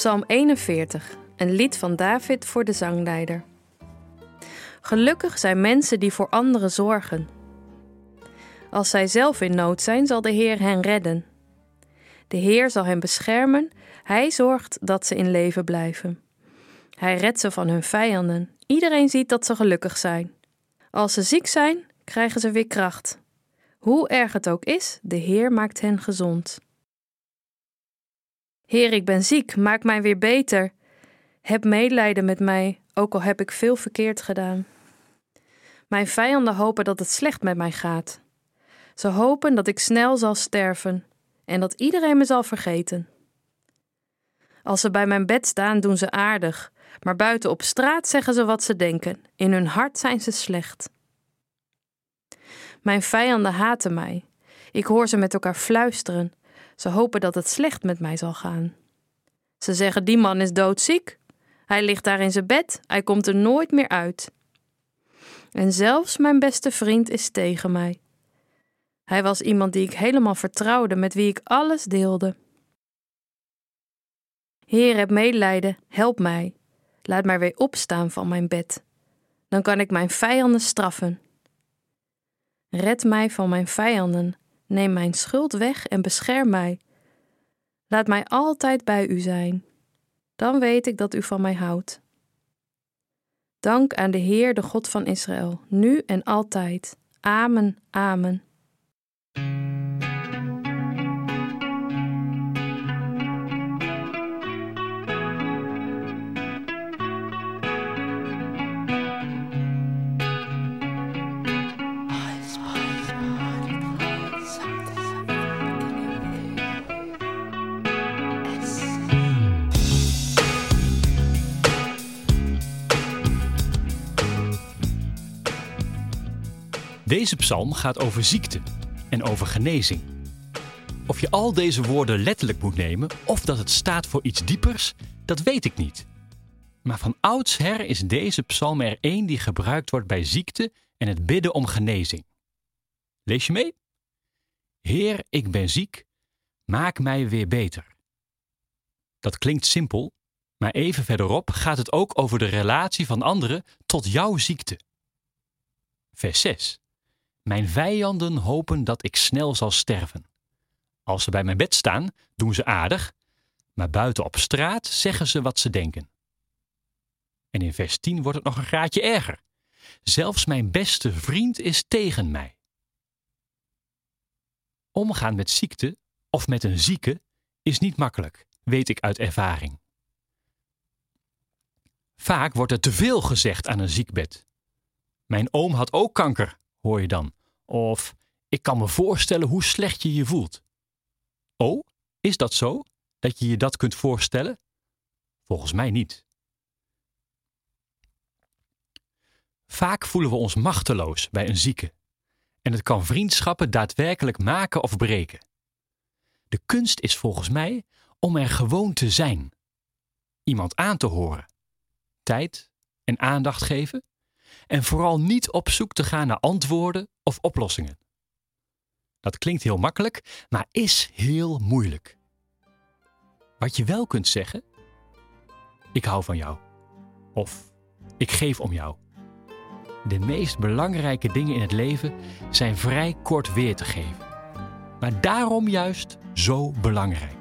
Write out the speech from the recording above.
Psalm 41, een lied van David voor de zangleider. Gelukkig zijn mensen die voor anderen zorgen. Als zij zelf in nood zijn, zal de Heer hen redden. De Heer zal hen beschermen, Hij zorgt dat ze in leven blijven. Hij redt ze van hun vijanden. Iedereen ziet dat ze gelukkig zijn. Als ze ziek zijn, krijgen ze weer kracht. Hoe erg het ook is, de Heer maakt hen gezond. Heer, ik ben ziek, maak mij weer beter. Heb medelijden met mij, ook al heb ik veel verkeerd gedaan. Mijn vijanden hopen dat het slecht met mij gaat. Ze hopen dat ik snel zal sterven en dat iedereen me zal vergeten. Als ze bij mijn bed staan, doen ze aardig, maar buiten op straat zeggen ze wat ze denken. In hun hart zijn ze slecht. Mijn vijanden haten mij. Ik hoor ze met elkaar fluisteren. Ze hopen dat het slecht met mij zal gaan. Ze zeggen: Die man is doodziek. Hij ligt daar in zijn bed, hij komt er nooit meer uit. En zelfs mijn beste vriend is tegen mij. Hij was iemand die ik helemaal vertrouwde, met wie ik alles deelde. Heer, heb medelijden, help mij. Laat mij weer opstaan van mijn bed. Dan kan ik mijn vijanden straffen. Red mij van mijn vijanden, neem mijn schuld weg en bescherm mij. Laat mij altijd bij u zijn. Dan weet ik dat u van mij houdt. Dank aan de Heer, de God van Israël, nu en altijd. Amen, amen. Deze psalm gaat over ziekte en over genezing. Of je al deze woorden letterlijk moet nemen of dat het staat voor iets diepers, dat weet ik niet. Maar van oudsher is deze psalm er één die gebruikt wordt bij ziekte en het bidden om genezing. Lees je mee? Heer, ik ben ziek, maak mij weer beter. Dat klinkt simpel, maar even verderop gaat het ook over de relatie van anderen tot jouw ziekte. Vers 6. Mijn vijanden hopen dat ik snel zal sterven. Als ze bij mijn bed staan, doen ze aardig, maar buiten op straat zeggen ze wat ze denken. En in vers 10 wordt het nog een graadje erger. Zelfs mijn beste vriend is tegen mij. Omgaan met ziekte of met een zieke is niet makkelijk, weet ik uit ervaring. Vaak wordt er te veel gezegd aan een ziekbed. Mijn oom had ook kanker, hoor je dan. Of ik kan me voorstellen hoe slecht je je voelt. Oh, is dat zo? Dat je je dat kunt voorstellen? Volgens mij niet. Vaak voelen we ons machteloos bij een zieke. En het kan vriendschappen daadwerkelijk maken of breken. De kunst is volgens mij om er gewoon te zijn. Iemand aan te horen. Tijd en aandacht geven en vooral niet op zoek te gaan naar antwoorden of oplossingen. Dat klinkt heel makkelijk, maar is heel moeilijk. Wat je wel kunt zeggen: Ik hou van jou. Of ik geef om jou. De meest belangrijke dingen in het leven zijn vrij kort weer te geven. Maar daarom juist zo belangrijk.